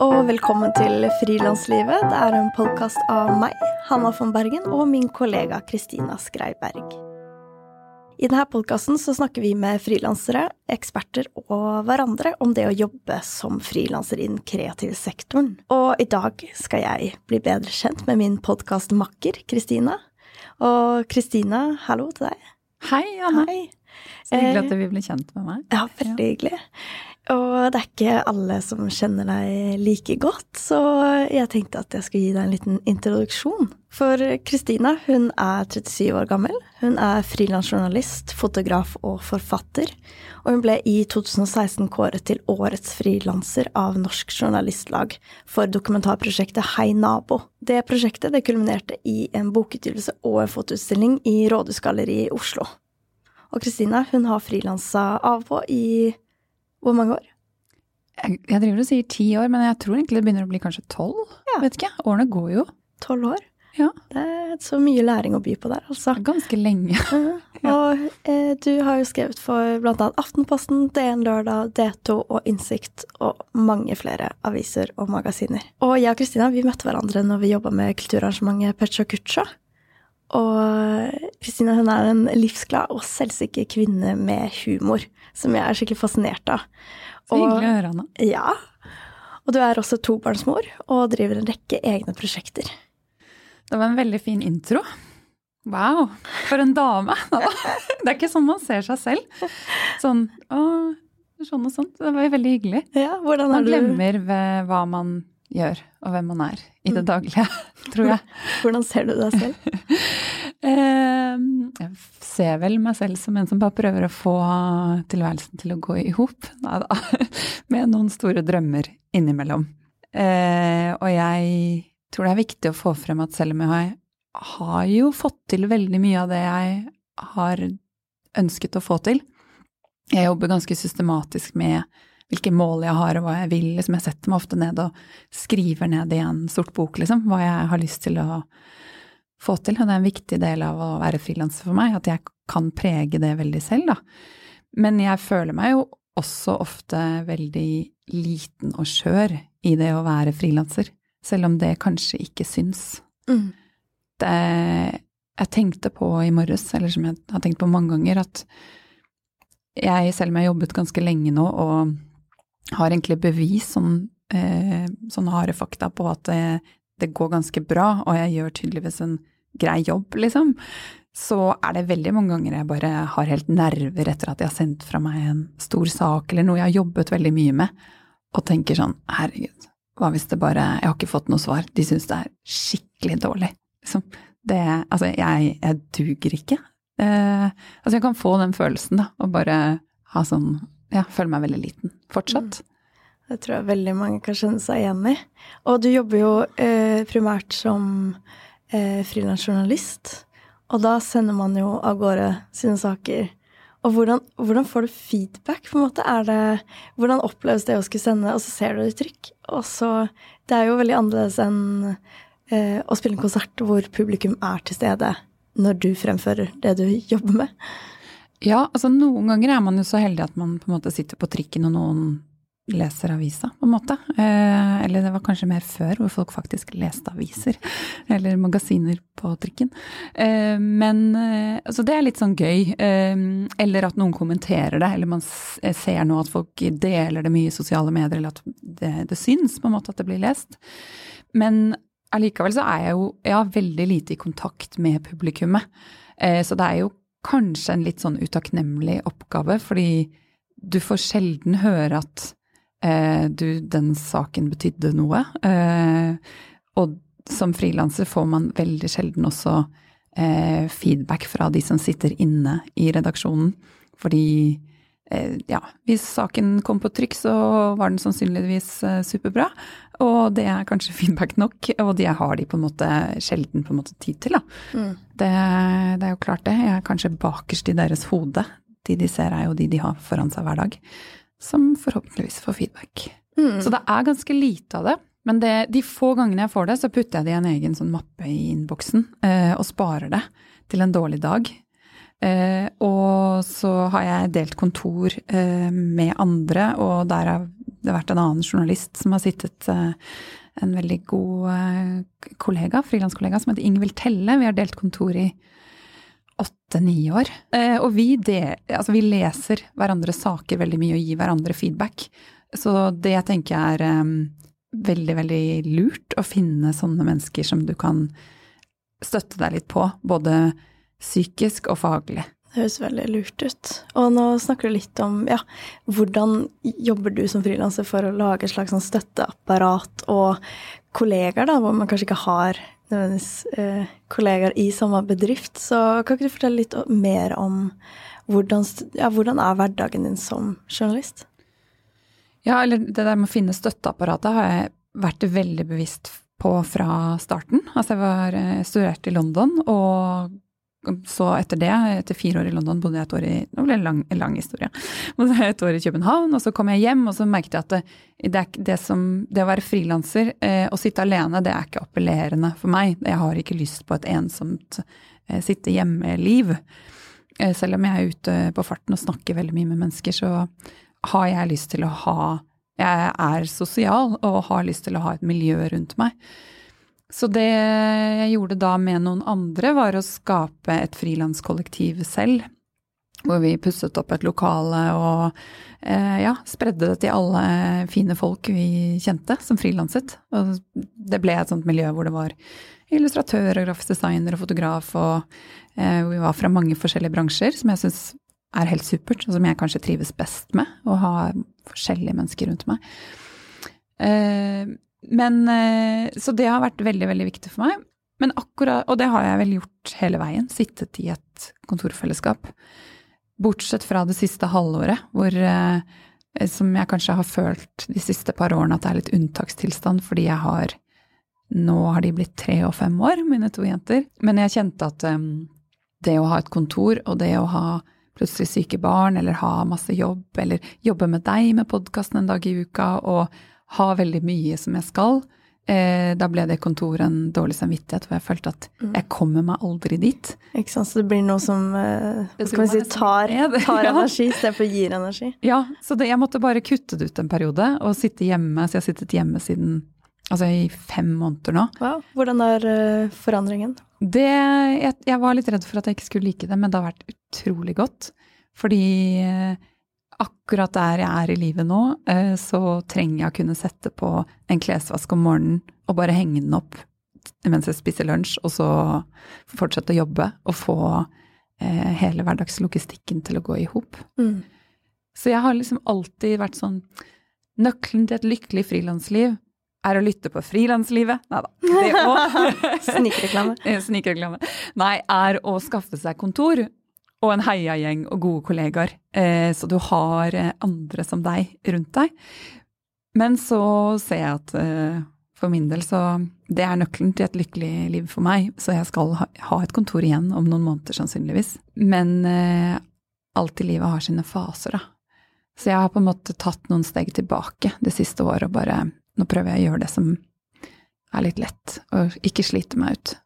og velkommen til Frilanslivet. Det er en podkast av meg, Hanna von Bergen, og min kollega Kristina Skreiberg. I denne podkasten snakker vi med frilansere, eksperter og hverandre om det å jobbe som frilanser i den kreative sektoren. Og i dag skal jeg bli bedre kjent med min podkastmakker Kristina. Og Kristina, hallo til deg. Hei, Anna. Hei. Så hyggelig at Eh, du vil bli kjent med meg. Ja, veldig hyggelig. Og det er ikke alle som kjenner deg like godt, så jeg tenkte at jeg skulle gi deg en liten introduksjon. For Kristina, hun er 37 år gammel. Hun er frilansjournalist, fotograf og forfatter. Og hun ble i 2016 kåret til Årets frilanser av Norsk Journalistlag for dokumentarprosjektet Hei nabo. Det prosjektet det kulminerte i en bokutgivelse og en fotoutstilling i Rådhusgalleriet i Oslo. Og Kristina hun har frilansa av og på i hvor mange år? Jeg, jeg driver og sier ti år, men jeg tror egentlig det begynner å bli kanskje tolv. Ja. Vet ikke, Årene går jo. Tolv år? Ja. Det er så mye læring å by på der, altså. Ganske lenge. ja. Og eh, du har jo skrevet for annet Aftenposten, DN Lørdag, D2 og Innsikt og mange flere aviser og magasiner. Og jeg og Kristina vi møtte hverandre når vi jobba med kulturarrangementet Pecha Kucha. Og Kristina hun er en livsglad og selvsikker kvinne med humor, som jeg er skikkelig fascinert av. Så hyggelig å høre, Anna. Ja. Og du er også tobarnsmor og driver en rekke egne prosjekter. Det var en veldig fin intro. Wow, for en dame! Det er ikke sånn man ser seg selv. Sånn å, sånn og sånt. Det var veldig hyggelig. Ja, hvordan Man er du, glemmer du? hva man gjør, og hvem man er i det daglige, tror jeg. hvordan ser du deg selv? Eh, Jeg ser vel meg selv som en som bare prøver å få tilværelsen til å gå i hop. Med noen store drømmer innimellom. Eh, og jeg tror det er viktig å få frem at selv om jeg har jo fått til veldig mye av det jeg har ønsket å få til Jeg jobber ganske systematisk med hvilke mål jeg har og hva jeg vil. Liksom jeg setter meg ofte ned og skriver ned i en sort bok, liksom, hva jeg har lyst til å få til. Og det er en viktig del av å være frilanser for meg, at jeg kan prege det veldig selv, da. Men jeg føler meg jo også ofte veldig liten og skjør i det å være frilanser, selv om det kanskje ikke syns. Mm. Det jeg tenkte på i morges, eller som jeg har tenkt på mange ganger, at jeg, selv om jeg har jobbet ganske lenge nå og har egentlig bevis, sånn, eh, sånne harde fakta på at det, det går ganske bra, og jeg gjør tydeligvis en grei jobb, liksom, så er det veldig mange ganger jeg bare har helt nerver etter at jeg har sendt fra meg en stor sak eller noe jeg har jobbet veldig mye med, og tenker sånn, herregud, hva hvis det bare, jeg har ikke fått noe svar, de syns det er skikkelig dårlig, liksom. Det, altså, jeg, jeg duger ikke. Eh, altså, jeg kan få den følelsen, da, og bare ha sånn, ja, føler meg veldig liten, fortsatt. Det tror jeg veldig mange kan kjenne seg igjen i. Og du jobber jo eh, primært som eh, frilansjournalist, og da sender man jo av gårde sine saker. Og hvordan, hvordan får du feedback, på en måte? Det, hvordan oppleves det å skulle sende, og så ser du det i trykk? Og så Det er jo veldig annerledes enn eh, å spille en konsert hvor publikum er til stede når du fremfører det du jobber med. Ja, altså noen ganger er man jo så heldig at man på en måte sitter på trikken og noen leser avisa, på en måte. Eh, eller det var kanskje mer før, hvor folk faktisk leste aviser. Eller magasiner på trikken. Eh, men eh, altså det er litt sånn gøy. Eh, eller at noen kommenterer det, eller man ser nå at folk deler det mye i sosiale medier, eller at det, det syns på en måte at det blir lest. Men allikevel så er jeg jo ja, veldig lite i kontakt med publikummet. Eh, så det er jo kanskje en litt sånn utakknemlig oppgave, fordi du får sjelden høre at eh, du, den saken betydde noe. Eh, og som frilanser får man veldig sjelden også eh, feedback fra de som sitter inne i redaksjonen. Fordi eh, ja, hvis saken kom på trykk, så var den sannsynligvis eh, superbra. Og det er kanskje feedback nok, og jeg har de på en måte sjelden på en måte tid til. da. Mm. Det, det er jo klart det. Jeg er kanskje bakerst i deres hode. De de ser er jo de de har foran seg hver dag. Som forhåpentligvis får feedback. Mm. Så det er ganske lite av det. Men det, de få gangene jeg får det, så putter jeg det i en egen sånn mappe i innboksen eh, og sparer det til en dårlig dag. Eh, og så har jeg delt kontor eh, med andre, og derav det har vært en annen journalist som har sittet eh, en veldig god eh, kollega, frilanskollega, som heter Ingvild Telle. Vi har delt kontor i åtte-ni år. Eh, og vi, det, altså vi, leser hverandres saker veldig mye og gir hverandre feedback. Så det tenker jeg er veldig, veldig lurt å finne sånne mennesker som du kan støtte deg litt på, både psykisk og faglig. Det høres veldig lurt ut. Og nå snakker du litt om ja, hvordan jobber du som frilanser for å lage et slags sånn støtteapparat og kollegaer, da, hvor man kanskje ikke har nødvendigvis eh, kollegaer i samme bedrift. Så kan ikke du fortelle litt mer om hvordan, ja, hvordan er hverdagen din som journalist? Ja, eller det der med å finne støtteapparatet har jeg vært veldig bevisst på fra starten. Altså jeg var eh, studert i London og så etter det, etter fire år i London, bodde jeg et år i Nå ble det lang, lang historie. Et år i København, og så kom jeg hjem, og så merket jeg at det, det, det, som, det å være frilanser eh, og sitte alene, det er ikke appellerende for meg. Jeg har ikke lyst på et ensomt eh, sitte hjemme-liv. Eh, selv om jeg er ute på farten og snakker veldig mye med mennesker, så har jeg lyst til å ha Jeg er sosial og har lyst til å ha et miljø rundt meg. Så det jeg gjorde da med noen andre, var å skape et frilanskollektiv selv. Hvor vi pusset opp et lokale og eh, ja, spredde det til alle fine folk vi kjente som frilanset. Og det ble et sånt miljø hvor det var illustratør og grafisk designer og fotograf, og eh, vi var fra mange forskjellige bransjer, som jeg syns er helt supert, og som jeg kanskje trives best med, å ha forskjellige mennesker rundt meg. Eh, men, eh, så det har vært veldig, veldig viktig for meg. Men akkurat, og det har jeg vel gjort hele veien, sittet i et kontorfellesskap. Bortsett fra det siste halvåret, hvor eh, som jeg kanskje har følt de siste par årene at det er litt unntakstilstand, fordi jeg har Nå har de blitt tre og fem år, mine to jenter. Men jeg kjente at um, det å ha et kontor, og det å ha plutselig syke barn, eller ha masse jobb, eller jobbe med deg med podkasten en dag i uka, og har veldig mye som jeg skal. Eh, da ble det kontoret en dårlig samvittighet, hvor jeg følte at mm. jeg kommer meg aldri dit. Ikke sant, Så det blir noe som eh, skal vi si, tar, tar energi istedenfor gir energi? Ja, så det, jeg måtte bare kutte det ut en periode og sitte hjemme. Så jeg har sittet hjemme siden altså i fem måneder nå. Wow. Hvordan er uh, forandringen? Det, jeg, jeg, var litt redd for at jeg ikke skulle like det, men det har vært utrolig godt. Fordi uh, akkurat der jeg er i livet nå, eh, så trenger jeg å kunne sette på en klesvask om morgenen og bare henge den opp mens jeg spiser lunsj, og så fortsette å jobbe og få eh, hele hverdagslogistikken til å gå i hop. Mm. Så jeg har liksom alltid vært sånn Nøkkelen til et lykkelig frilansliv er å lytte på frilanslivet. Nei da. Det òg. Snikreklame. Snikreklame. Nei, er å skaffe seg kontor og en heiagjeng og gode kollegaer. Eh, så du har eh, andre som deg rundt deg. Men så ser jeg at eh, for min del så Det er nøkkelen til et lykkelig liv for meg. Så jeg skal ha, et kontor igjen om noen måneder sannsynligvis. Men alt i livet har sine faser, da. Så jeg har på en måte tatt noen steg tilbake det siste året og bare Nå prøver jeg å gjøre det som er litt lett, og ikke slite meg ut.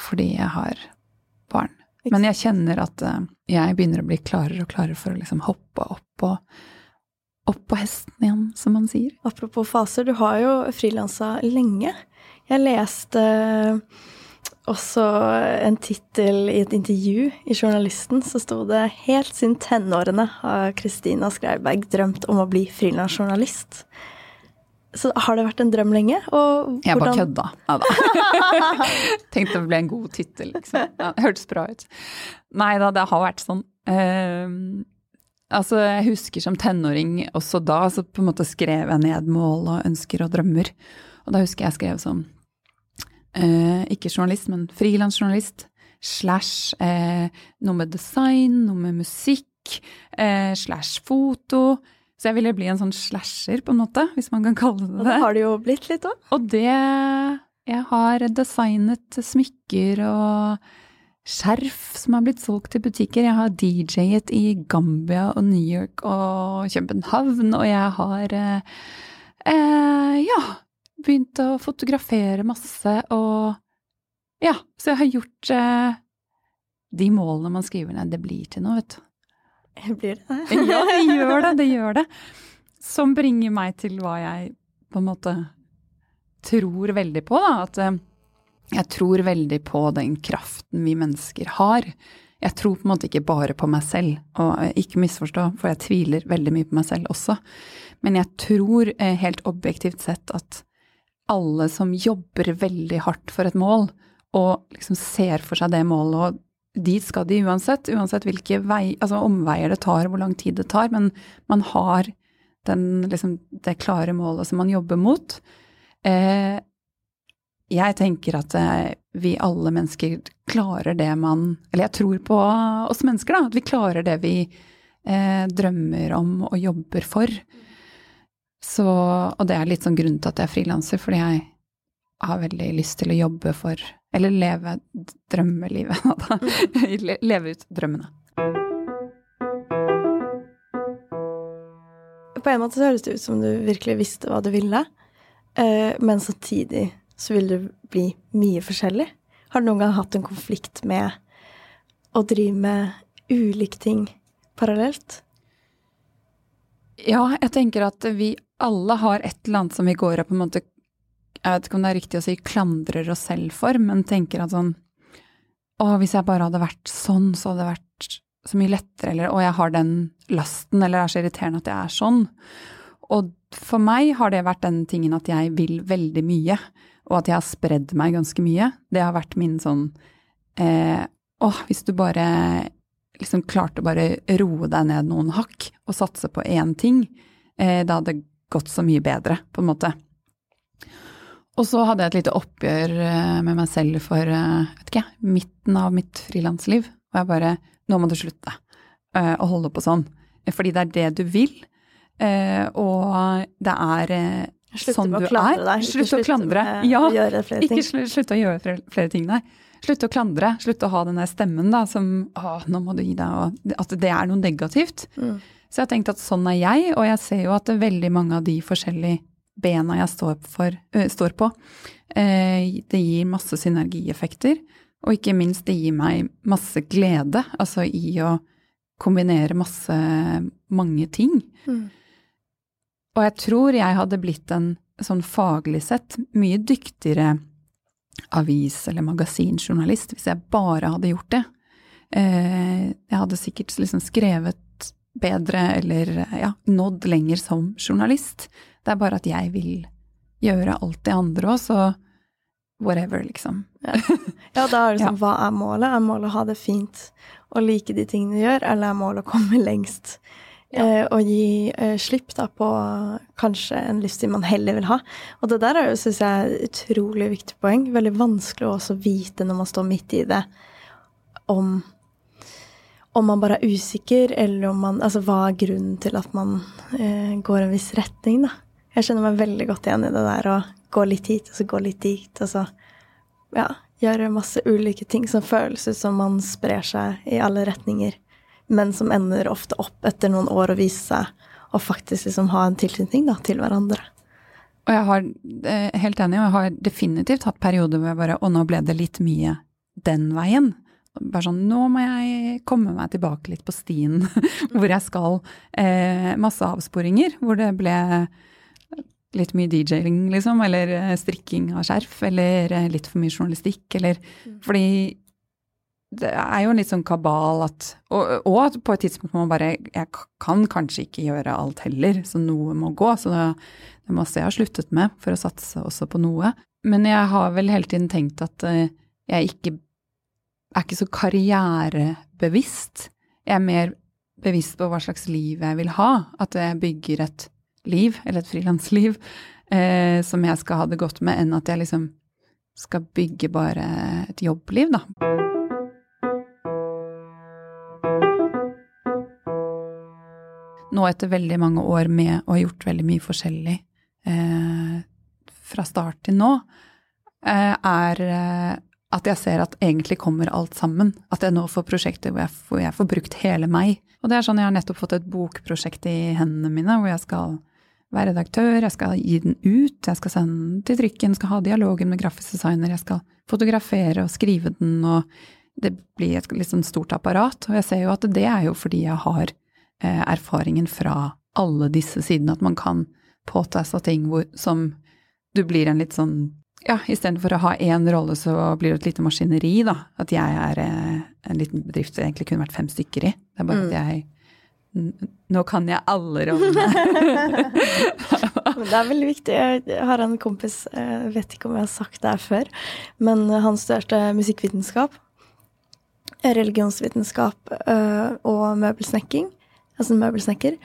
Fordi jeg har. Men jeg kjenner at eh, jeg begynner å bli klarere og klarere for å liksom hoppe opp og opp på hesten igjen, som man sier. Apropos faser, du har jo frilansa lenge. Jeg leste også en tittel i et intervju i Journalisten, så sto det 'Helt siden tenårene har Kristina Skreiberg drømt om å bli frilansjournalist'. Så har det vært en drøm lenge? Og jeg bare kødda. Ja da. Tenkte det ble en god tittel, liksom. Ja, det hørtes bra ut. Nei da, det har vært sånn. Uh, altså, jeg husker som tenåring også da, så på en måte skrev jeg ned mål og ønsker og drømmer. Og da husker jeg jeg skrev sånn uh, Ikke journalist, men frilansjournalist. Slash uh, noe med design, noe med musikk, eh, slash foto så jeg ville bli en sånn slasher, på en måte, hvis man kan kalle det det. Og det har det jo blitt litt òg. Og det Jeg har designet smykker og skjerf som har blitt solgt til butikker. Jeg har DJ-et i Gambia og New York og København, og jeg har eh, eh, ja, begynt å fotografere masse og ja, så jeg har gjort eh, de målene man skriver ned, det blir til noe, vet du. Blir det det? ja, det gjør det. Det gjør det. som bringer meg til hva jeg på en måte tror veldig på, da. At eh, jeg tror veldig på den kraften vi mennesker har. Jeg tror på en måte ikke bare på meg selv, og eh, ikke misforstå, for jeg tviler veldig mye på meg selv også. Men jeg tror eh, helt objektivt sett at alle som jobber veldig hardt for et mål, og liksom ser for seg det målet, og dit skal de uansett, uansett hvilke vei, altså omveier det tar, hvor lang tid det tar, men man har den, liksom, det klare målet som man jobber mot. Eh, jeg tenker at eh, vi alle mennesker klarer det man Eller jeg tror på oss mennesker, da. At vi klarer det vi eh, drømmer om og jobber for. Så, og det er litt sånn grunnen til at jeg er frilanser, fordi jeg har veldig lyst til å jobbe for Eller leve drømmelivet, da. leve ut drømmene. På en måte så høres det ut som du virkelig visste hva du ville, eh, men samtidig så vil det bli mye forskjellig. Har du noen gang hatt en konflikt med å drive med ulike ting parallelt? Ja, jeg tenker at vi alle har et eller annet som vi går og på en måte Jeg vet ikke om det er riktig å si klandrer oss selv for, men tenker at sånn Å, hvis jeg bare hadde vært sånn, så hadde det vært så mye lettere, eller å, jeg har den lasten, eller det er så irriterende at jeg er sånn. Og for meg har det vært den tingen at jeg vil veldig mye, og at jeg har spredd meg ganske mye. Det har vært min sånn eh, Å, hvis du bare liksom klarte å bare roe deg ned noen hakk og satse på én ting, eh, da hadde det gått så mye bedre, på en måte. Og så hadde jeg et lite oppgjør eh, med meg selv for eh, vet ikke, midten av mitt frilansliv. Og jeg bare Nå må du slutte eh, å holde på sånn. Fordi det er det du vil. Og det er sånn du er. Deg. Slutt å klandre. Ja, ikke slutt å gjøre flere ting, nei. Slutt å klandre. Slutt å ha den der stemmen da, som å, nå må du gi deg, og at det er noe negativt. Mm. Så jeg har tenkt at sånn er jeg, og jeg ser jo at veldig mange av de forskjellige bena jeg står, for, øh, står på, Eh, det gir masse synergieffekter. Og ikke minst, det gir meg masse glede, altså i å kombinere masse, mange ting. Mm. Og jeg tror jeg hadde blitt en sånn faglig sett mye dyktigere avis- eller magasinjournalist hvis jeg bare hadde gjort det. Eh, jeg hadde sikkert liksom skrevet bedre eller ja, nådd lenger som journalist. Det er bare at jeg vil gjøre alt det andre òg, så whatever, liksom. Ja, ja da er det sånn, ja. hva er målet? Er målet å ha det fint og like de tingene du gjør, eller er målet å komme lengst? Ja. Eh, og gi eh, slipp da på kanskje en livsstil man heller vil ha. Og det der er jo, syns jeg, et utrolig viktig poeng. Veldig vanskelig å også vite når man står midt i det, om om man bare er usikker, eller om man Altså hva er grunnen til at man eh, går en viss retning, da. Jeg kjenner meg veldig godt igjen i det der å gå litt hit, og så gå litt dit, og så ja, gjøre masse ulike ting som føles ut som man sprer seg i alle retninger men som ender ofte opp etter noen år å vise seg og faktisk liksom ha en tilknytning da, til hverandre. Og jeg har, eh, helt enig, og jeg har definitivt hatt perioder hvor jeg bare Og nå ble det litt mye den veien. Bare sånn Nå må jeg komme meg tilbake litt på stien hvor jeg skal. Eh, masse avsporinger hvor det ble litt mye DJ-ing, liksom, eller eh, strikking av skjerf, eller eh, litt for mye journalistikk, eller mm. Fordi det er jo en litt sånn kabal at og, og, på et tidspunkt må man bare Jeg kan kanskje ikke gjøre alt heller, så noe må gå. Så det, det masse jeg har sluttet med for å satse også på noe. Men jeg har vel hele tiden tenkt at uh, jeg ikke er ikke så karrierebevisst. Jeg er mer bevisst på hva slags liv jeg vil ha. At jeg bygger et liv, eller et frilansliv, eh, som jeg skal ha det godt med, enn at jeg liksom skal bygge bare et jobbliv, da. nå etter veldig mange år med å ha gjort veldig mye forskjellig eh, fra start til nå, eh, er eh, at jeg ser at egentlig kommer alt sammen. At jeg nå får prosjekter hvor jeg, hvor jeg, får brukt hele meg. Og det er sånn jeg har nettopp fått et bokprosjekt i hendene mine, hvor jeg skal være redaktør, jeg skal gi den ut, jeg skal sende den til trykken, skal ha dialogen med grafisk designer, jeg skal fotografere og skrive den, og det blir et sånn stort apparat. Og jeg ser jo at det er jo fordi jeg har Eh, erfaringen fra alle disse sidene. At man kan påta seg ting hvor, som du blir en litt sånn ja, istedenfor å ha én rolle, så blir det et lite maskineri, da. At jeg er eh, en liten bedrift det egentlig kunne vært fem stykker i. Det er bare mm. at jeg Nå kan jeg alle rollene. det er veldig viktig. Jeg har en kompis, jeg vet ikke om jeg har sagt det her før, men han studerte musikkvitenskap, religionsvitenskap øh, og møbelsnekking. Altså møbelsnekker.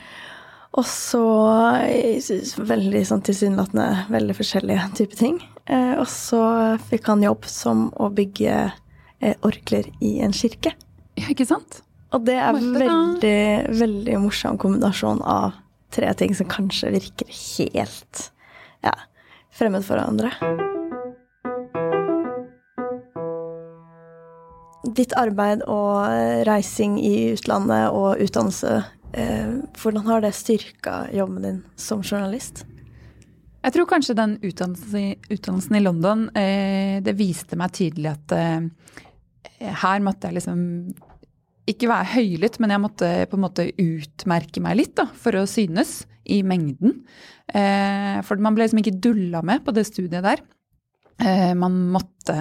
Og så veldig sånn tilsynelatende veldig forskjellige typer ting. Eh, og så fikk han jobb som å bygge eh, orkler i en kirke. Ja, ikke sant? Og det er veldig, veldig morsom kombinasjon av tre ting som kanskje virker helt ja, fremmed for hverandre. Ditt arbeid og reising i utlandet og utdannelse Eh, hvordan har det styrka jobben din som journalist? Jeg tror kanskje den utdannelsen, utdannelsen i London, eh, det viste meg tydelig at eh, her måtte jeg liksom ikke være høylytt, men jeg måtte på en måte utmerke meg litt da, for å synes i mengden. for man ble liksom ikke dulla med på det studiet der. Eh, man måtte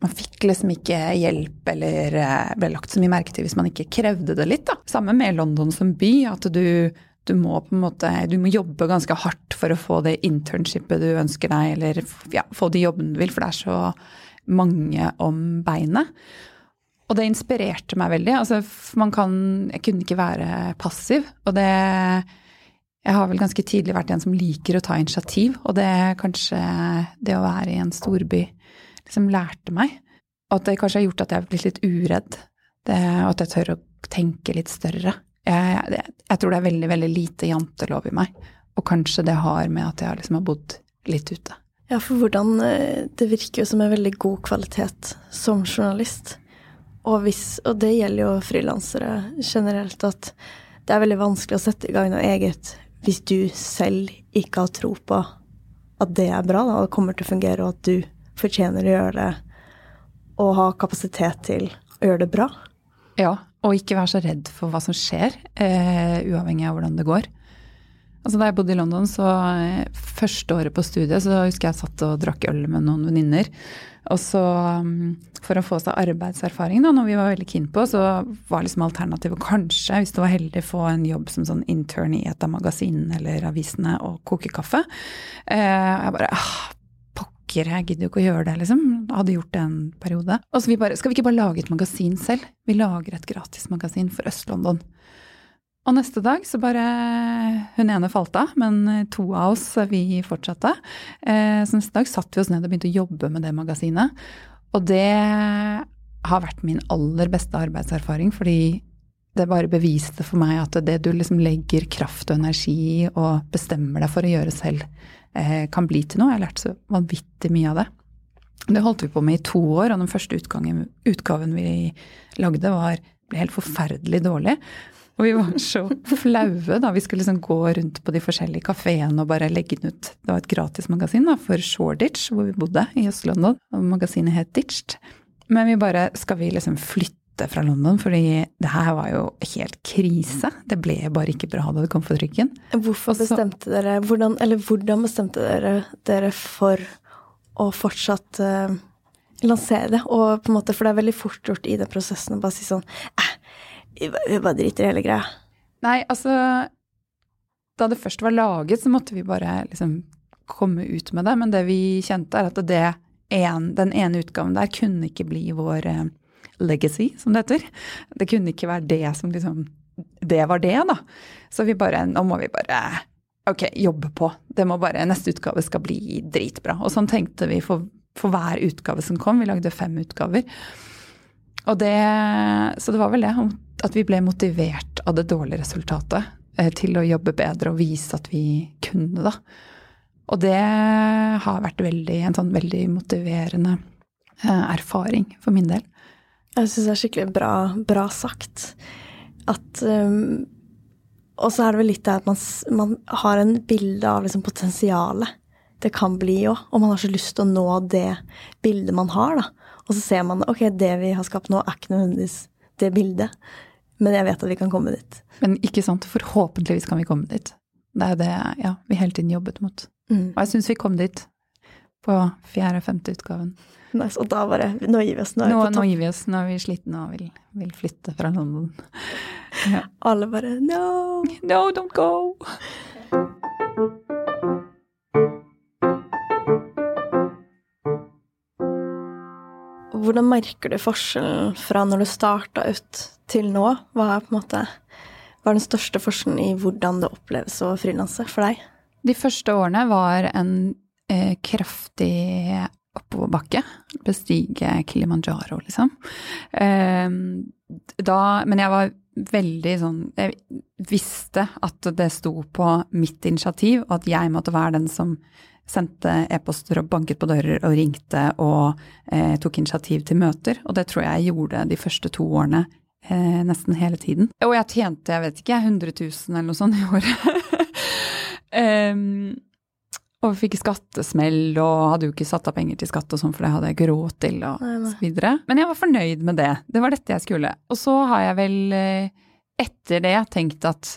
Man fikk liksom ikke hjelp eller eh, ble lagt så mye merke til hvis man ikke krevde det litt, da. Samme med London som by, at du, du må på en måte Du må jobbe ganske hardt for å få det internshipet du ønsker deg, eller ja, få de jobbene du vil, for det er så mange om beinet. Og det inspirerte meg veldig. Altså, man kan Jeg kunne ikke være passiv. Og det jeg har vel ganske tidlig vært en som liker å ta initiativ, og det kanskje det å være i en storby liksom lærte meg. Og at det kanskje har gjort at jeg har blitt litt uredd, det, og at jeg tør å tenke litt større. Jeg, jeg, jeg, tror det er veldig, veldig lite jantelov i meg, og kanskje det har med at jeg liksom har bodd litt ute. Ja, for hvordan eh, Det virker jo som en veldig god kvalitet som journalist. Og, hvis, og det gjelder jo frilansere generelt, at det er veldig vanskelig å sette i gang noe eget hvis du selv ikke har tro på at det er bra, da, og det kommer til å fungere, og at du fortjener å gjøre det, og ha kapasitet til å gjøre det bra. Ja, og ikke være så redd for hva som skjer, eh, uavhengig av hvordan det går. Altså Da jeg bodde i London, så uh, første året på studiet, så husker jeg satt og drakk øl med noen venninner. Og så um, for å få seg arbeidserfaring, da, når vi var veldig keen på, så var liksom alternativet kanskje, hvis du var heldig, få en jobb som sånn intern i et av magasinene eller avisene og koke kaffe. Eh, jeg bare ah, pokker, jeg gidder jo ikke å gjøre det, liksom. Hadde gjort det en periode. Og så vi bare, skal vi ikke bare lage et magasin selv? Vi lager et gratismagasin for Øst-London. Og neste dag så bare Hun ene falt av, men to av oss, vi fortsatte. Eh, så neste dag satt vi oss ned og begynte å jobbe med det magasinet. Og det har vært min aller beste arbeidserfaring, fordi det bare beviste for meg at det du liksom legger kraft og energi i og bestemmer deg for å gjøre selv, eh, kan bli til noe. Jeg har lært så vanvittig mye av det. Det holdt vi på med i to år, og den første utgangen, utgaven vi lagde, var, ble helt forferdelig dårlig. Og vi var så flaue da vi skulle liksom gå rundt på de forskjellige kafeene og bare legge den ut. Det var et gratismagasin for Shoreditch, hvor vi bodde i Øst-London. Magasinet het Ditched. Men vi bare Skal vi liksom flytte fra London? Fordi det her var jo helt krise. Det ble bare ikke bra da det kom for trykken. Hvorfor bestemte dere hvordan, Eller hvordan bestemte dere dere for å fortsatt uh, lansere det? Og på en måte, For det er veldig fort gjort i den prosessen å bare si sånn vi bare driter i hele greia. Nei, altså Da det først var laget, så måtte vi bare liksom komme ut med det. Men det vi kjente, er at det en, den ene utgaven der kunne ikke bli vår eh, legacy, som det heter. Det kunne ikke være det som liksom Det var det, da. Så vi bare Nå må vi bare ok, jobbe på. Det må bare, Neste utgave skal bli dritbra. Og sånn tenkte vi for, for hver utgave som kom. Vi lagde fem utgaver. Og det, så det var vel det, at vi ble motivert av det dårlige resultatet eh, til å jobbe bedre og vise at vi kunne, da. Og det har vært veldig, en sånn veldig motiverende eh, erfaring for min del. Jeg syns det er skikkelig bra, bra sagt. At um, Og så er det vel litt det at man, man har en bilde av liksom potensialet det kan bli òg, og man har så lyst til å nå det bildet man har, da. Og så ser man ok, det vi har skapt nå, er ikke nødvendigvis det bildet. Men jeg vet at vi kan komme dit. Men ikke sant, forhåpentligvis kan vi komme dit. Det er det ja, vi hele tiden jobbet mot. Mm. Og jeg syns vi kom dit på fjerde-femte utgaven. Nice. Og da bare Nå gir vi oss. Nå vi Nå, nå gir vi oss, nå er vi slitne og vil, vil flytte fra London. Ja. Alle bare no! No, don't go! Hvordan merker du forskjellen fra når du starta ut til nå? Hva er på en måte hva er den største forskjellen i hvordan det oppleves å frilanse for deg? De første årene var en eh, kraftig oppoverbakke. Bestige Kilimanjaro, liksom. Eh, da, men jeg var veldig sånn Jeg visste at det sto på mitt initiativ, og at jeg måtte være den som sendte e-poster og banket på dører og ringte og eh, tok initiativ til møter. Og det tror jeg jeg gjorde de første to årene eh, nesten hele tiden. Og jeg tjente, jeg vet ikke, 100 000 eller noe sånt i året. um, og fikk skattesmell og hadde jo ikke satt av penger til skatt og sånn, for det hadde jeg ikke råd til og Nei, nei. så videre. Men jeg var fornøyd med det. Det var dette jeg skulle. Og så har jeg vel eh, etter det tenkt at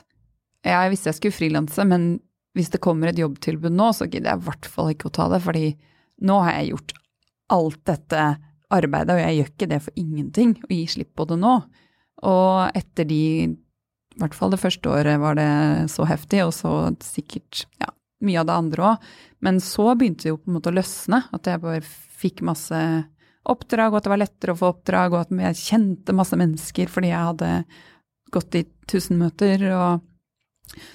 ja, jeg visste jeg skulle frilanse, men hvis det kommer et jobbtilbud nå, så gidder jeg i hvert fall ikke å ta det, fordi nå har jeg gjort alt dette arbeidet, og jeg gjør ikke det for ingenting, å gi slipp på det nå. Og etter de, i hvert fall det første året var det så heftig, og så sikkert ja, mye av det andre òg. Men så begynte det jo på en måte å løsne, at jeg bare fikk masse oppdrag, og at det var lettere å få oppdrag, og at jeg kjente masse mennesker fordi jeg hadde gått i tusen møter. og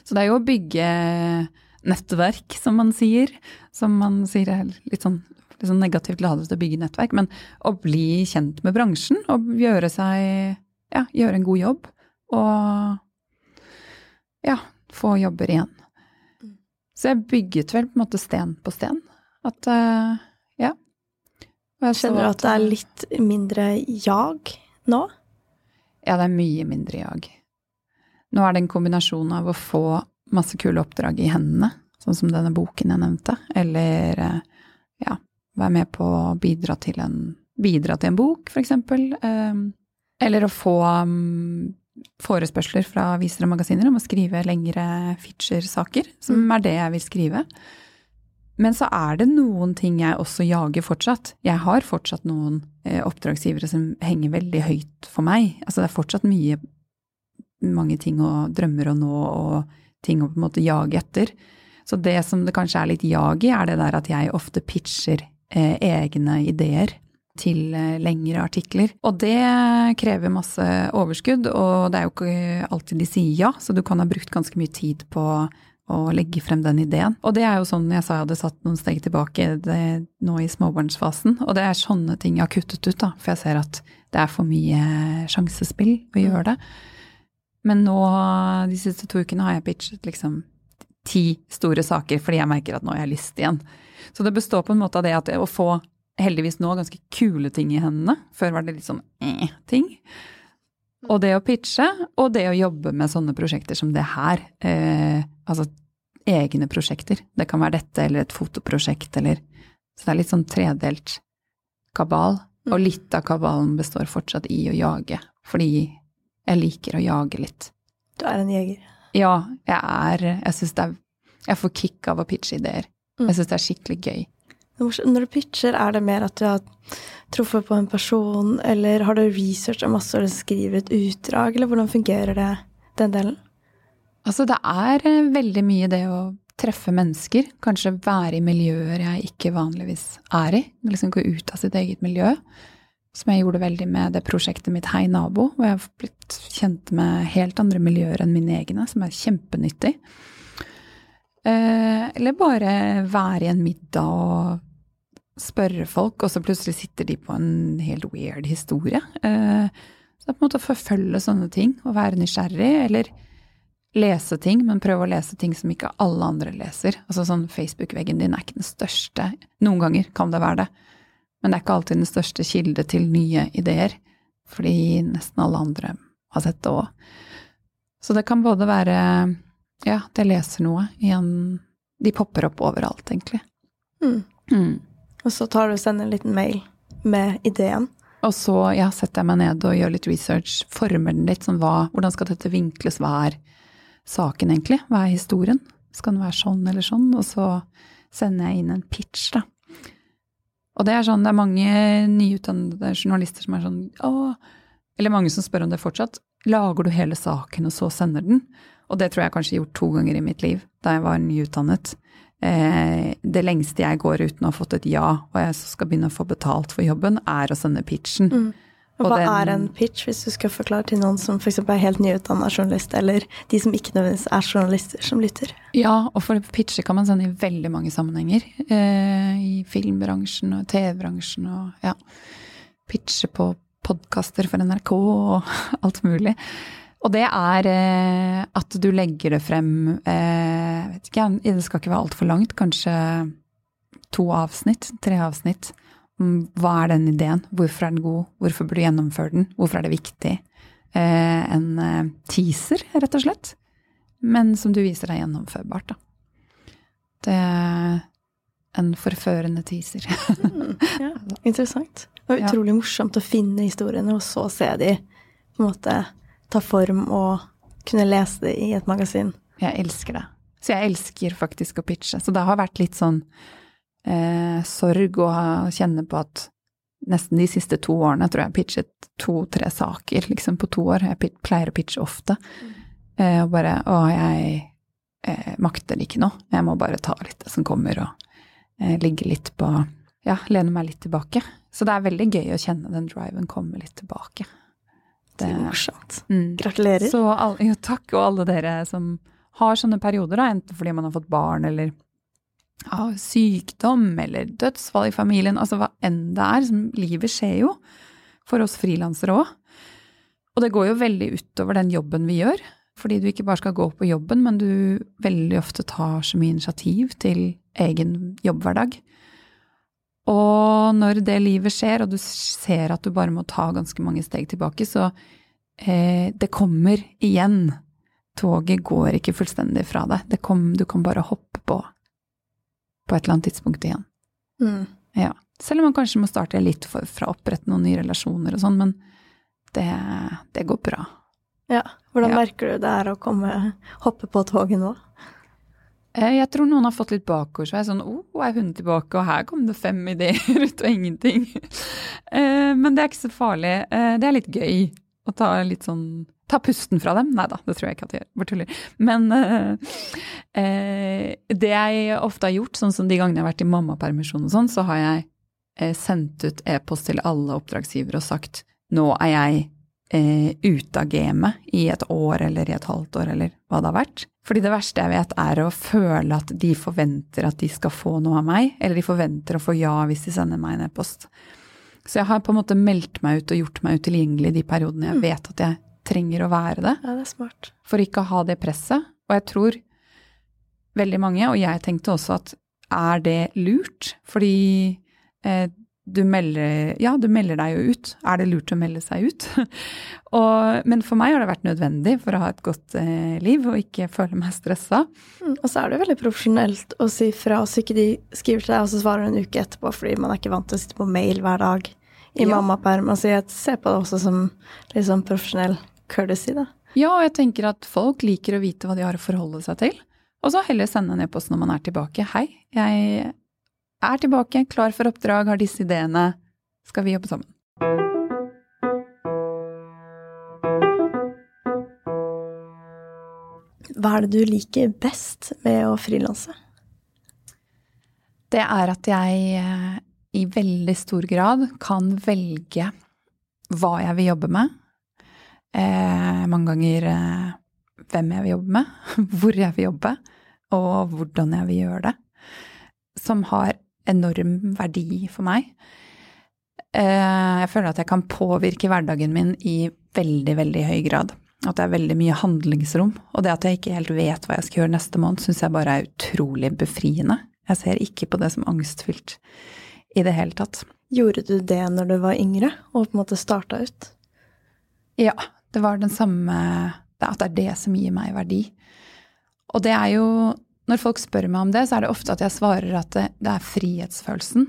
så det er jo å bygge nettverk, som man sier. Som man sier er litt sånn, litt sånn negativt ladet til å bygge nettverk, men å bli kjent med bransjen og gjøre seg Ja, gjøre en god jobb. Og ja, få jobber igjen. Så jeg bygget vel på en måte sten på sten. At eh, ja. Og jeg Kjenner du at det er litt mindre jag nå? Ja, det er mye mindre jag. Nå er det en kombinasjon av å få masse kule oppdrag i hendene, sånn som denne boken jeg nevnte, eller eh, ja, være med på å bidra til en, bidra til en bok, eksempel. eh, Eller å få mm, forespørsler fra aviser og magasiner om å skrive lengre feature-saker, som Mm. er det jeg vil skrive. Men så er det noen ting jeg også jager fortsatt. Jeg har fortsatt noen eh, oppdragsgivere som henger veldig høyt for meg. Altså det er fortsatt mye, mange ting og drømmer å nå og ting å på en måte jage etter. Så det som det kanskje er litt jag i, er det der at jeg ofte pitcher eh, egne ideer til eh, lengre artikler. Og det krever masse overskudd, og det er jo ikke alltid de sier ja, så du kan ha brukt ganske mye tid på å legge frem den ideen. Og det er jo sånn jeg sa jeg hadde satt noen steg tilbake det, nå i småbarnsfasen, og det er sånne ting jeg har kuttet ut, da, for jeg ser at det er for mye sjansespill å gjøre det. Men nå, de siste to ukene, har jeg pitchet liksom ti store saker, fordi jeg merker at nå har jeg lyst igjen. Så det består på en måte av det at å få heldigvis nå ganske kule ting i hendene. Før var det litt sånn eh-ting. Og det å pitche, og det å jobbe med sånne prosjekter som det her. Eh, altså egne prosjekter. Det kan være dette eller et fotoprosjekt eller Så det er litt sånn tredelt kabal. Og litt av kabalen består fortsatt i å jage, fordi jeg liker å jage litt. Du er en jeger. Ja, jeg er Jeg syns det er Jeg får kick av å pitche ideer. Mm. Jeg syns det er skikkelig gøy. Når du pitcher, er det mer at du har truffet på en person, eller har du researcha masse og skriver et utdrag, eller hvordan fungerer det, den delen? Altså, det er eh, veldig mye det å treffe mennesker. Kanskje være i miljøer jeg ikke vanligvis er i. Liksom gå ut av sitt eget miljø. Som jeg gjorde veldig med det prosjektet mitt Hei nabo, hvor jeg har blitt kjent med helt andre miljøer enn mine egne, som er kjempenyttig. Eh, eller bare være i en middag og spørre folk, og så plutselig sitter de på en helt weird historie. Eh, så det er på en måte å forfølge sånne ting og være nysgjerrig, eller lese ting, men prøve å lese ting som ikke alle andre leser. Altså sånn Facebook-veggen din er ikke den største. Noen ganger kan det være det, men det er ikke alltid den største kilde til nye ideer, fordi nesten alle andre har sett det òg. Så det kan både være ja, jeg leser noe i en De popper opp overalt, egentlig. Mm. Mm. Og så tar du og sender en liten mail med ideen. Og så ja, setter jeg meg ned og gjør litt research, former den litt. Sånn, hva, hvordan skal dette vinkles? Hva er saken egentlig? Hva er historien? Skal den være sånn eller sånn? Og så sender jeg inn en pitch, da. Og det er sånn, det er mange nyutdannede journalister som er sånn å, Eller mange som spør om det fortsatt. Lager du hele saken, og så sender den? Og det tror jeg kanskje gjort to ganger i mitt liv, da jeg var nyutdannet. Eh, det lengste jeg går uten å ha fått et ja, og jeg skal begynne å få betalt for jobben, er å sende pitchen. Mm. Hva den, er en pitch, hvis du skal forklare til noen som f.eks. er helt nyutdanna journalist, eller de som ikke nødvendigvis er journalister, som lytter? Ja, og for pitcher kan man sende i veldig mange sammenhenger. Eh, I filmbransjen og TV-bransjen og ja. Pitche på podkaster for NRK og alt mulig. Og det er eh, at du legger det frem eh, vet ikke, Det skal ikke være altfor langt, kanskje to avsnitt, tre avsnitt hva er den ideen? Hvorfor er den god? Hvorfor burde du gjennomføre den? Hvorfor er det viktig? Eh, en eh, teaser, rett og slett. Men som du viser deg gjennomførbart, da. Det er en forførende teaser. mm, ja, interessant. Det var utrolig ja. morsomt å finne historiene, og så se de på en måte ta form og kunne lese det i et magasin. Jeg elsker det. Så jeg elsker faktisk å pitche. Så det har vært litt sånn eh, sorg å kjenne på at nesten de siste to årene tror jeg har pitchet to-tre saker liksom på to år. Jeg pleier å pitche ofte. Eh, og bare å, jeg eh, makter ikke noe. Jeg må bare ta litt det som kommer, og eh, ligge litt på Ja, lene meg litt tilbake. Så det er veldig gøy å kjenne den driven komme litt tilbake. Det er morsomt. Mm. Gratulerer. Så, jo, takk, og alle dere som har sånne perioder, da, enten fordi man har fått barn eller av sykdom eller dødsfall i familien, altså hva enn det er. Livet skjer jo for oss frilansere òg. Og det går jo veldig utover den jobben vi gjør, fordi du ikke bare skal gå på jobben, men du veldig ofte tar så mye initiativ til egen jobbhverdag. Og når det livet skjer, og du ser at du bare må ta ganske mange steg tilbake, så eh, det kommer igjen. Toget går ikke fullstendig fra deg. Kom, du kan bare hoppe på på et eller annet tidspunkt igjen. Mm. Ja. Selv om man kanskje må starte litt for, fra å opprette noen nye relasjoner og sånn, men det, det, går bra. Ja. Hvordan ja. merker du det er å komme, hoppe på toget nå? Eh, jeg tror noen har fått litt bakoversveis. Sånn 'Å, oh, er hun tilbake?' Og her kom det fem ideer ut av ingenting. Eh, men det er ikke så farlig. Eh, det er litt gøy å ta litt sånn ta pusten fra dem. Nei da, det tror jeg ikke at de gjør. Bare tuller. Men uh, uh, det jeg ofte har gjort, sånn som de gangene jeg har vært i mammapermisjon og sånn, så har jeg uh, sendt ut e-post til alle oppdragsgivere og sagt nå er jeg ute av gamet i et år eller i et halvt år eller hva det har vært. Fordi det verste jeg vet er å føle at de forventer at de skal få noe av meg, eller de forventer å få ja hvis de sender meg en e-post. Så jeg har på en måte meldt meg ut og gjort meg utilgjengelig i de periodene jeg mm. vet at jeg trenger å være det. Ja, det er smart. For ikke å ha det presset. Og jeg tror veldig mange, og jeg tenkte også at er det lurt? Fordi eh, du melder Ja, du melder deg jo ut. Er det lurt å melde seg ut? og, men for meg har det vært nødvendig for å ha et godt eh, liv og ikke føle meg stressa. Mm, og så er det veldig profesjonelt å si fra så ikke de skriver til deg og så svarer du en uke etterpå fordi man er ikke vant til å sitte på mail hver dag i ja. mammaperm. Altså jeg ser på det også som litt sånn profesjonell courtesy, da. Ja, og jeg tenker at folk liker å vite hva de har å forholde seg til. Og så heller sende en e-post når man er tilbake. Hei, jeg er tilbake, klar for oppdrag, har disse ideene. Skal vi jobbe sammen? Hva er det du liker best med å frilanse? Det er at jeg eh, i veldig stor grad kan velge hva jeg vil jobbe med, eh, mange ganger eh, hvem jeg vil jobbe med, hvor jeg vil jobbe, og hvordan jeg vil gjøre det. Som har enorm verdi for meg. Eh, jeg føler at jeg kan påvirke hverdagen min i veldig, veldig høy grad. At det er veldig mye handlingsrom. Og det at jeg ikke helt vet hva jeg skal gjøre neste måned, syns jeg bare er utrolig befriende. Jeg ser ikke på det som angstfylt i det hele tatt. Gjorde du det når du var yngre, og på en måte starta ut? Ja, det var den samme At det er det som gir meg verdi. Og det er jo Når folk spør meg om det, så er det ofte at jeg svarer at det, det er frihetsfølelsen.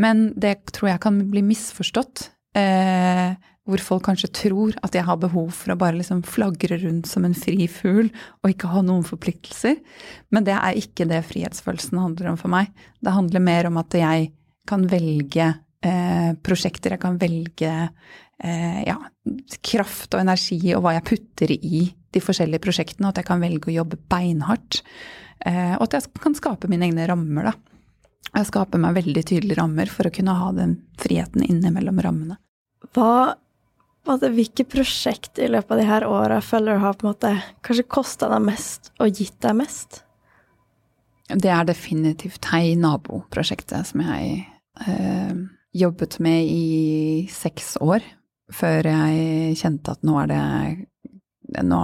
Men det tror jeg kan bli misforstått. Eh, hvor folk kanskje tror at jeg har behov for å bare liksom flagre rundt som en fri fugl og ikke ha noen forpliktelser. Men det er ikke det frihetsfølelsen handler om for meg. Det handler mer om at jeg kan velge eh, prosjekter, jeg kan velge eh, ja, kraft og energi og hva jeg putter i de forskjellige prosjektene, og at jeg kan velge å jobbe beinhardt. Eh, og at jeg kan skape mine egne rammer, da. Jeg skaper meg veldig tydelige rammer for å kunne ha den friheten innimellom rammene. Hva altså, hvilke prosjekt i løpet av de her åra føler du har på en måte kanskje kosta deg mest og gitt deg mest? Det er definitivt Hei nabo-prosjektet som jeg eh, jobbet med i seks år. Før jeg kjente at nå er det Nå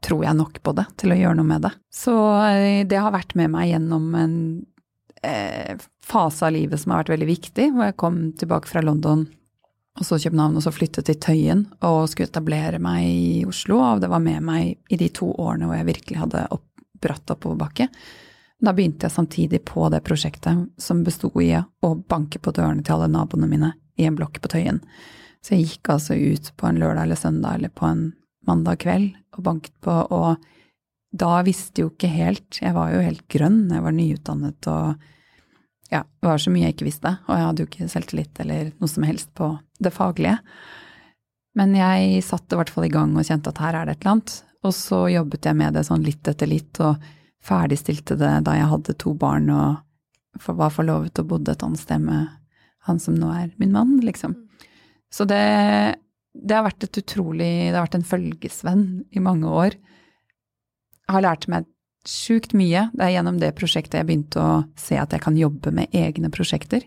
tror jeg nok på det til å gjøre noe med det. Så eh, det har vært med meg gjennom en eh, fase av livet som har vært veldig viktig, hvor jeg kom tilbake fra London og så København, og så flyttet til Tøyen og skulle etablere meg i Oslo. Og det var med meg i de to årene hvor jeg virkelig hadde opp, bratt oppoverbakke. Da begynte jeg samtidig på det prosjektet som besto i å banke på dørene til alle naboene mine i en blokk på Tøyen. Så jeg gikk altså ut på en lørdag eller søndag eller på en mandag kveld og banket på, og da visste jeg jo ikke helt Jeg var jo helt grønn, jeg var nyutdannet og ja, det var så mye jeg ikke visste, og jeg hadde jo ikke selvtillit eller noe som helst på det faglige. Men jeg satte i hvert fall i gang og kjente at her er det et eller annet. Og så jobbet jeg med det sånn litt etter litt, og ferdigstilte det da jeg hadde to barn og var forlovet og bodde et annet sted med han som nå er min mann, liksom. Så det, det har vært et utrolig Det har vært en følgesvenn i mange år. Jeg har lært meg sjukt mye. Det er gjennom det prosjektet jeg begynte å se at jeg kan jobbe med egne prosjekter.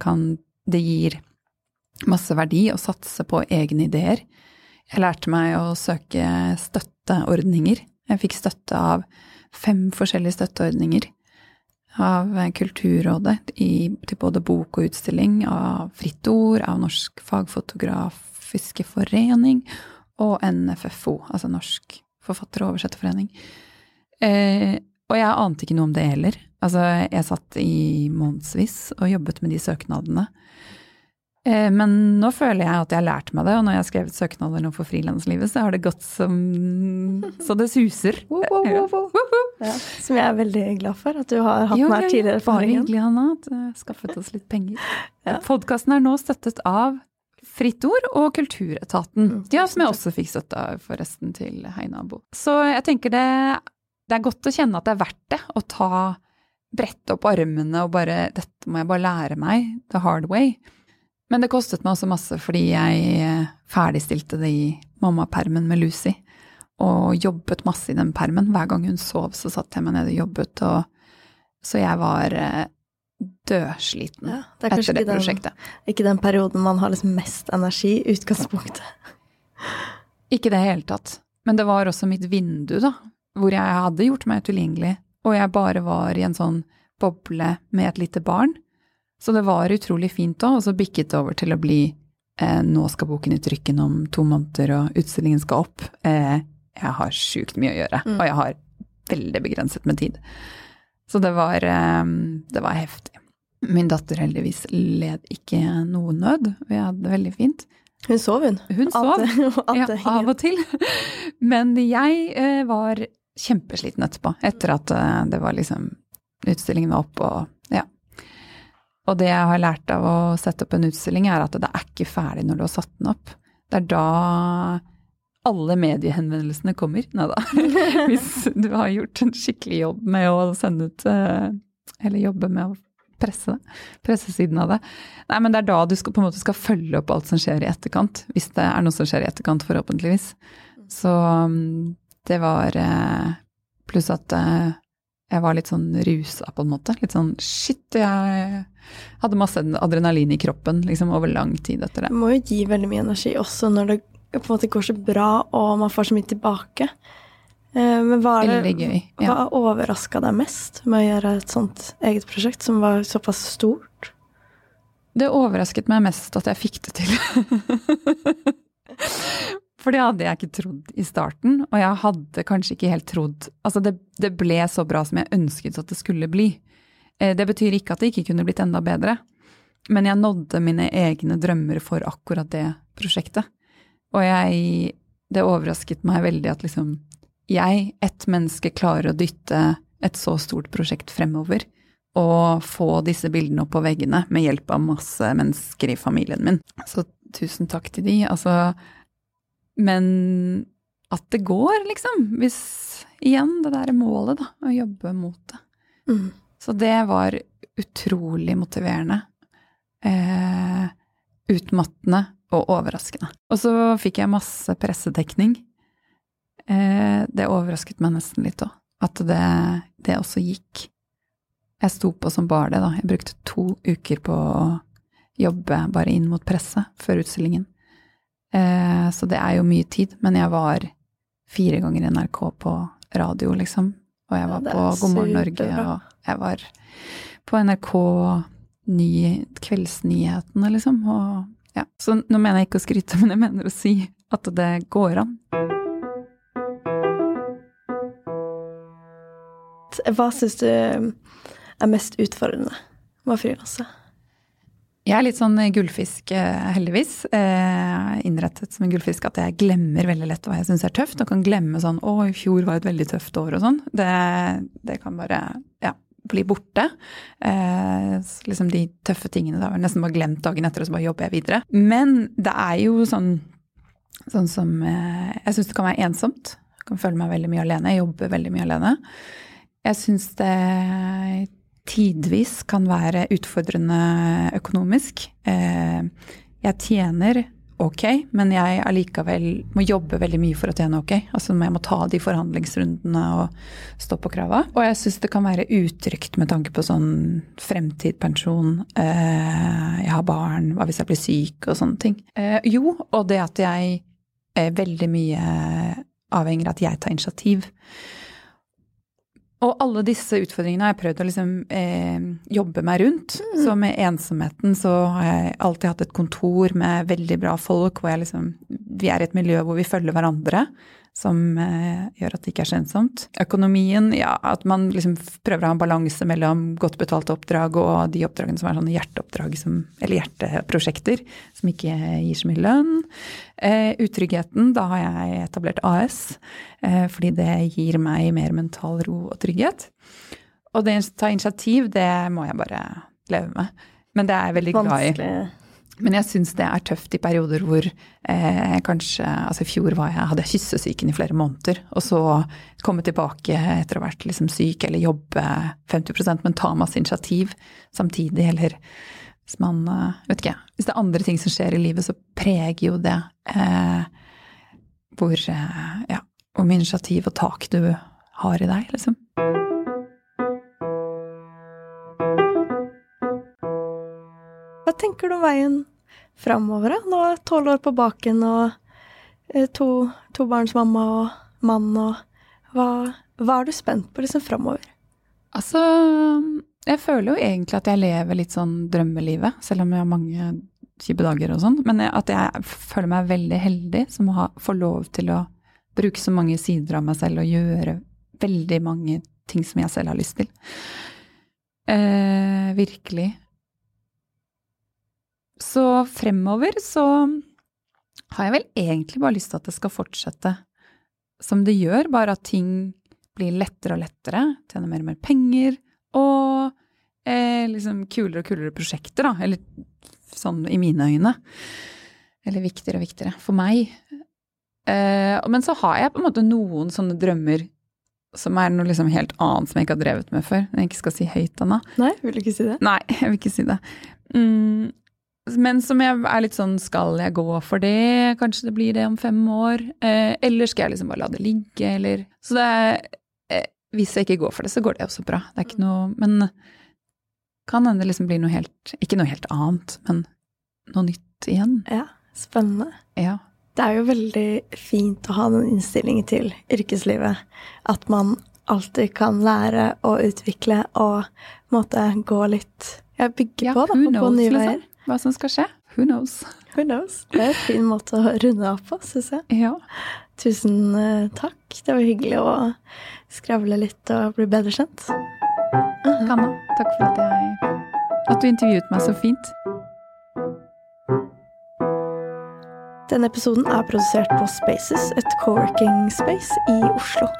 Kan Det gir masse verdi å satse på egne ideer. Jeg lærte meg å søke støtteordninger. Jeg fikk støtte av fem forskjellige støtteordninger. Av Kulturrådet i, til både bok og utstilling, av Fritt Ord, av Norsk Fagfotografiske Forening og NFFO, altså Norsk Forfatter- og Oversetterforening. Eh, og jeg ante ikke noe om det heller. Altså, jeg satt i månedsvis og jobbet med de søknadene. Eh, men nå føler jeg at jeg har lært meg det, og når jeg har skrevet søknader nå for frilanslivet, så har det gått som så det suser. Wow, wow, wow, ja, som jeg er veldig glad for, at du har hatt jo, med her tidligere. Bare hyggelig, Hanna, at du skaffet oss litt penger. Ja. Podkasten er nå støttet av Fritt Ord og Kulturetaten. Mm, ja, som jeg også fikk støtte av forresten til Hei nabo. Så jeg tenker det det er godt å kjenne at det er verdt det å ta brette opp armene og bare Dette må jeg bare lære meg the hard way. Men det kostet meg også masse fordi jeg eh, ferdigstilte det i mammapermen med Lucy. Og jobbet masse i den permen. Hver gang hun sov, så satt jeg meg ned og jobbet. Og, så jeg var eh, dødsliten ja, det etter det prosjektet. Den, ikke den perioden man har liksom mest energi i utgangspunktet. Ikke det hele tatt. Men det var også mitt vindu, da, hvor jeg hadde gjort meg tilgjengelig, og jeg bare var i en sånn boble med et lite barn. Så det var utrolig fint òg, og så bikket det over til å bli eh, nå skal boken i trykken om to måneder, og utstillingen skal opp. Eh, jeg har sjukt mye å gjøre, mm. og jeg har veldig begrenset med tid. Så det var, eh, det var heftig. Min datter heldigvis led ikke noe nød, vi hadde det veldig fint. Hun sov, hun. Hun sov, ja, av og til. Men jeg eh, var kjempesliten etterpå, etter at eh, det var liksom Utstillingen var opp og. Og det jeg har lært av å sette opp en utstilling, er at det er ikke ferdig når du har satt den opp. Det er da alle mediehenvendelsene kommer. Nei da. Hvis du har gjort en skikkelig jobb med å sende ut eh, Eller jobbe med å presse det. Pressesiden av det. Nei, men det er da du skal, på en måte skal følge opp alt som skjer i etterkant. Hvis det er noe som skjer i etterkant, forhåpentligvis. Så mm, det var eh, Pluss at eh, jeg var litt sånn rusa, på en måte. Litt sånn shit, jeg hadde masse adrenalin i kroppen liksom over lang tid etter det. Det må jo gi veldig mye energi også når det på en måte går så bra og man får så mye tilbake. Eh, men hva, det, gøy, ja. hva overraska deg mest med å gjøre et sånt eget prosjekt som var såpass stort? Det overrasket meg mest at jeg fikk det til. For det hadde jeg ikke trodd i starten, og jeg hadde kanskje ikke helt trodd Altså, det, det ble så bra som jeg ønsket at det skulle bli. Eh, det betyr ikke at det ikke kunne blitt enda bedre. men jeg nådde mine egne drømmer for akkurat det prosjektet. Og jeg Det overrasket meg veldig at liksom jeg, ett menneske, klarer å dytte et så stort prosjekt fremover. Og få disse bildene opp på veggene med hjelp av masse mennesker i familien min. Så tusen takk til de. Altså Men at det går, liksom. Hvis Igjen det der målet, da. Å jobbe mot det. Mm. Så det var utrolig motiverende. Eh, utmattende og overraskende. Og så fikk jeg masse pressedekning. Eh, det overrasket meg nesten litt òg, at det, det også gikk. Jeg sto på som bare det, da. Jeg brukte to uker på å jobbe bare inn mot presse før utstillingen. Eh, så det er jo mye tid, men jeg var fire ganger i NRK på radio, liksom. Og jeg var ja, på God morgen Norge, og jeg var på NRK ny, Kveldsnyhetene, liksom. Og, ja. Så nå mener jeg ikke å skryte, men jeg mener å si at det går an. Hva syns du er mest utfordrende med å frilanse? Jeg er litt sånn gullfisk, eh, heldigvis. Eh, innrettet som en gullfisk at jeg glemmer veldig lett hva jeg syns er tøft. Og kan glemme sånn 'Å, i fjor var et veldig tøft år', og sånn. Det, det kan bare ja, bli borte. Eh, liksom de tøffe tingene. Da har jeg nesten bare glemt dagen etter, og så bare jobber jeg videre. Men det er jo sånn, sånn som eh, Jeg syns det kan være ensomt. Jeg kan føle meg veldig mye alene. Jeg jobber veldig mye alene. Jeg syns det tidvis kan være utfordrende økonomisk. Eh, Jeg tjener ok, men jeg allikevel må jobbe veldig mye for å tjene ok. Altså jeg må ta de forhandlingsrundene og stå på krava. Og jeg syns det kan være utrygt med tanke på sånn fremtid, pensjon, eh, jeg har barn, hva hvis jeg blir syk og sånne ting. Eh, Jo, og det at jeg er veldig mye avhenger av at jeg tar initiativ. Og alle disse utfordringene har jeg prøvd å liksom, eh, jobbe meg rundt. Så med ensomheten så har jeg alltid hatt et kontor med veldig bra folk, hvor liksom Vi er i et miljø hvor vi følger hverandre, som eh, gjør at det ikke er så. Økonomien, ja, at man liksom prøver å ha en balanse mellom godt betalte oppdrag og de oppdragene som er sånne hjerteoppdrag, som, eller hjerteprosjekter, som ikke gir så mye lønn. Eh, utryggheten, da har jeg etablert AS, eh, fordi det gir meg mer mental ro og trygghet. Og det å ta initiativ, det må jeg bare leve med. Men det er jeg veldig glad i. Vanskelig Men jeg syns det er tøft i perioder hvor eh, kanskje Altså i fjor var jeg, hadde jeg kyssesyken i flere måneder, og så komme tilbake etter å ha vært liksom syk eller jobbe 50% men ta masse initiativ samtidig, eller hvis man eh, Vet ikke, hvis det er andre ting som skjer i livet, så preger jo det eh, hvor eh, Ja, hvor mye initiativ og tak du har i deg, liksom. Tenker du om veien framover? Nå er tolv år på baken og eh, to, to barns mamma og mann og hva, hva er du spent på liksom framover? Altså, jeg føler jo egentlig at jeg lever litt sånn drømmelivet, selv om jeg har mange kjipe dager og sånn. Men at jeg føler meg veldig heldig som å får lov til å bruke så mange sider av meg selv og gjøre veldig mange ting som jeg selv har lyst til. Eh, virkelig. Så fremover så har jeg vel egentlig bare lyst til at det skal fortsette som det gjør, bare at ting blir lettere og lettere, tjener mer og mer penger, og eh, liksom kulere og kulere prosjekter, da. Eller sånn i mine øyne. Eller viktigere og viktigere. For meg. Eh, men så har jeg på en måte noen sånne drømmer som er noe liksom helt annet som jeg ikke har drevet med før. Jeg ikke skal si høyt, Anna. Nei, vil du ikke si det? Nei, jeg vil ikke si det. Mm, men som jeg er litt sånn, skal jeg gå for det? Kanskje det blir det om fem år? Eh, eller skal jeg liksom bare la det ligge, eller Så det er eh, Hvis jeg ikke går for det, så går det også bra. Det er ikke noe Men kan hende det liksom blir noe helt Ikke noe helt annet, men noe nytt igjen. Ja, spennende. Ja. Det er jo veldig fint å ha den innstillingen til yrkeslivet. At man alltid kan lære og utvikle og på måte gå litt ja, bygge ja på, da, på og gå knows, nye liksom hva som skal skje. Who knows? Who knows? Det er en fin måte å runde av på, syns jeg. Ja. Tusen eh, takk. Det var hyggelig å skravle litt og bli bedre kjent. Kanna, takk for at, jeg, at du intervjuet meg så fint. Denne episoden er produsert på Spaces, et co-working space i Oslo.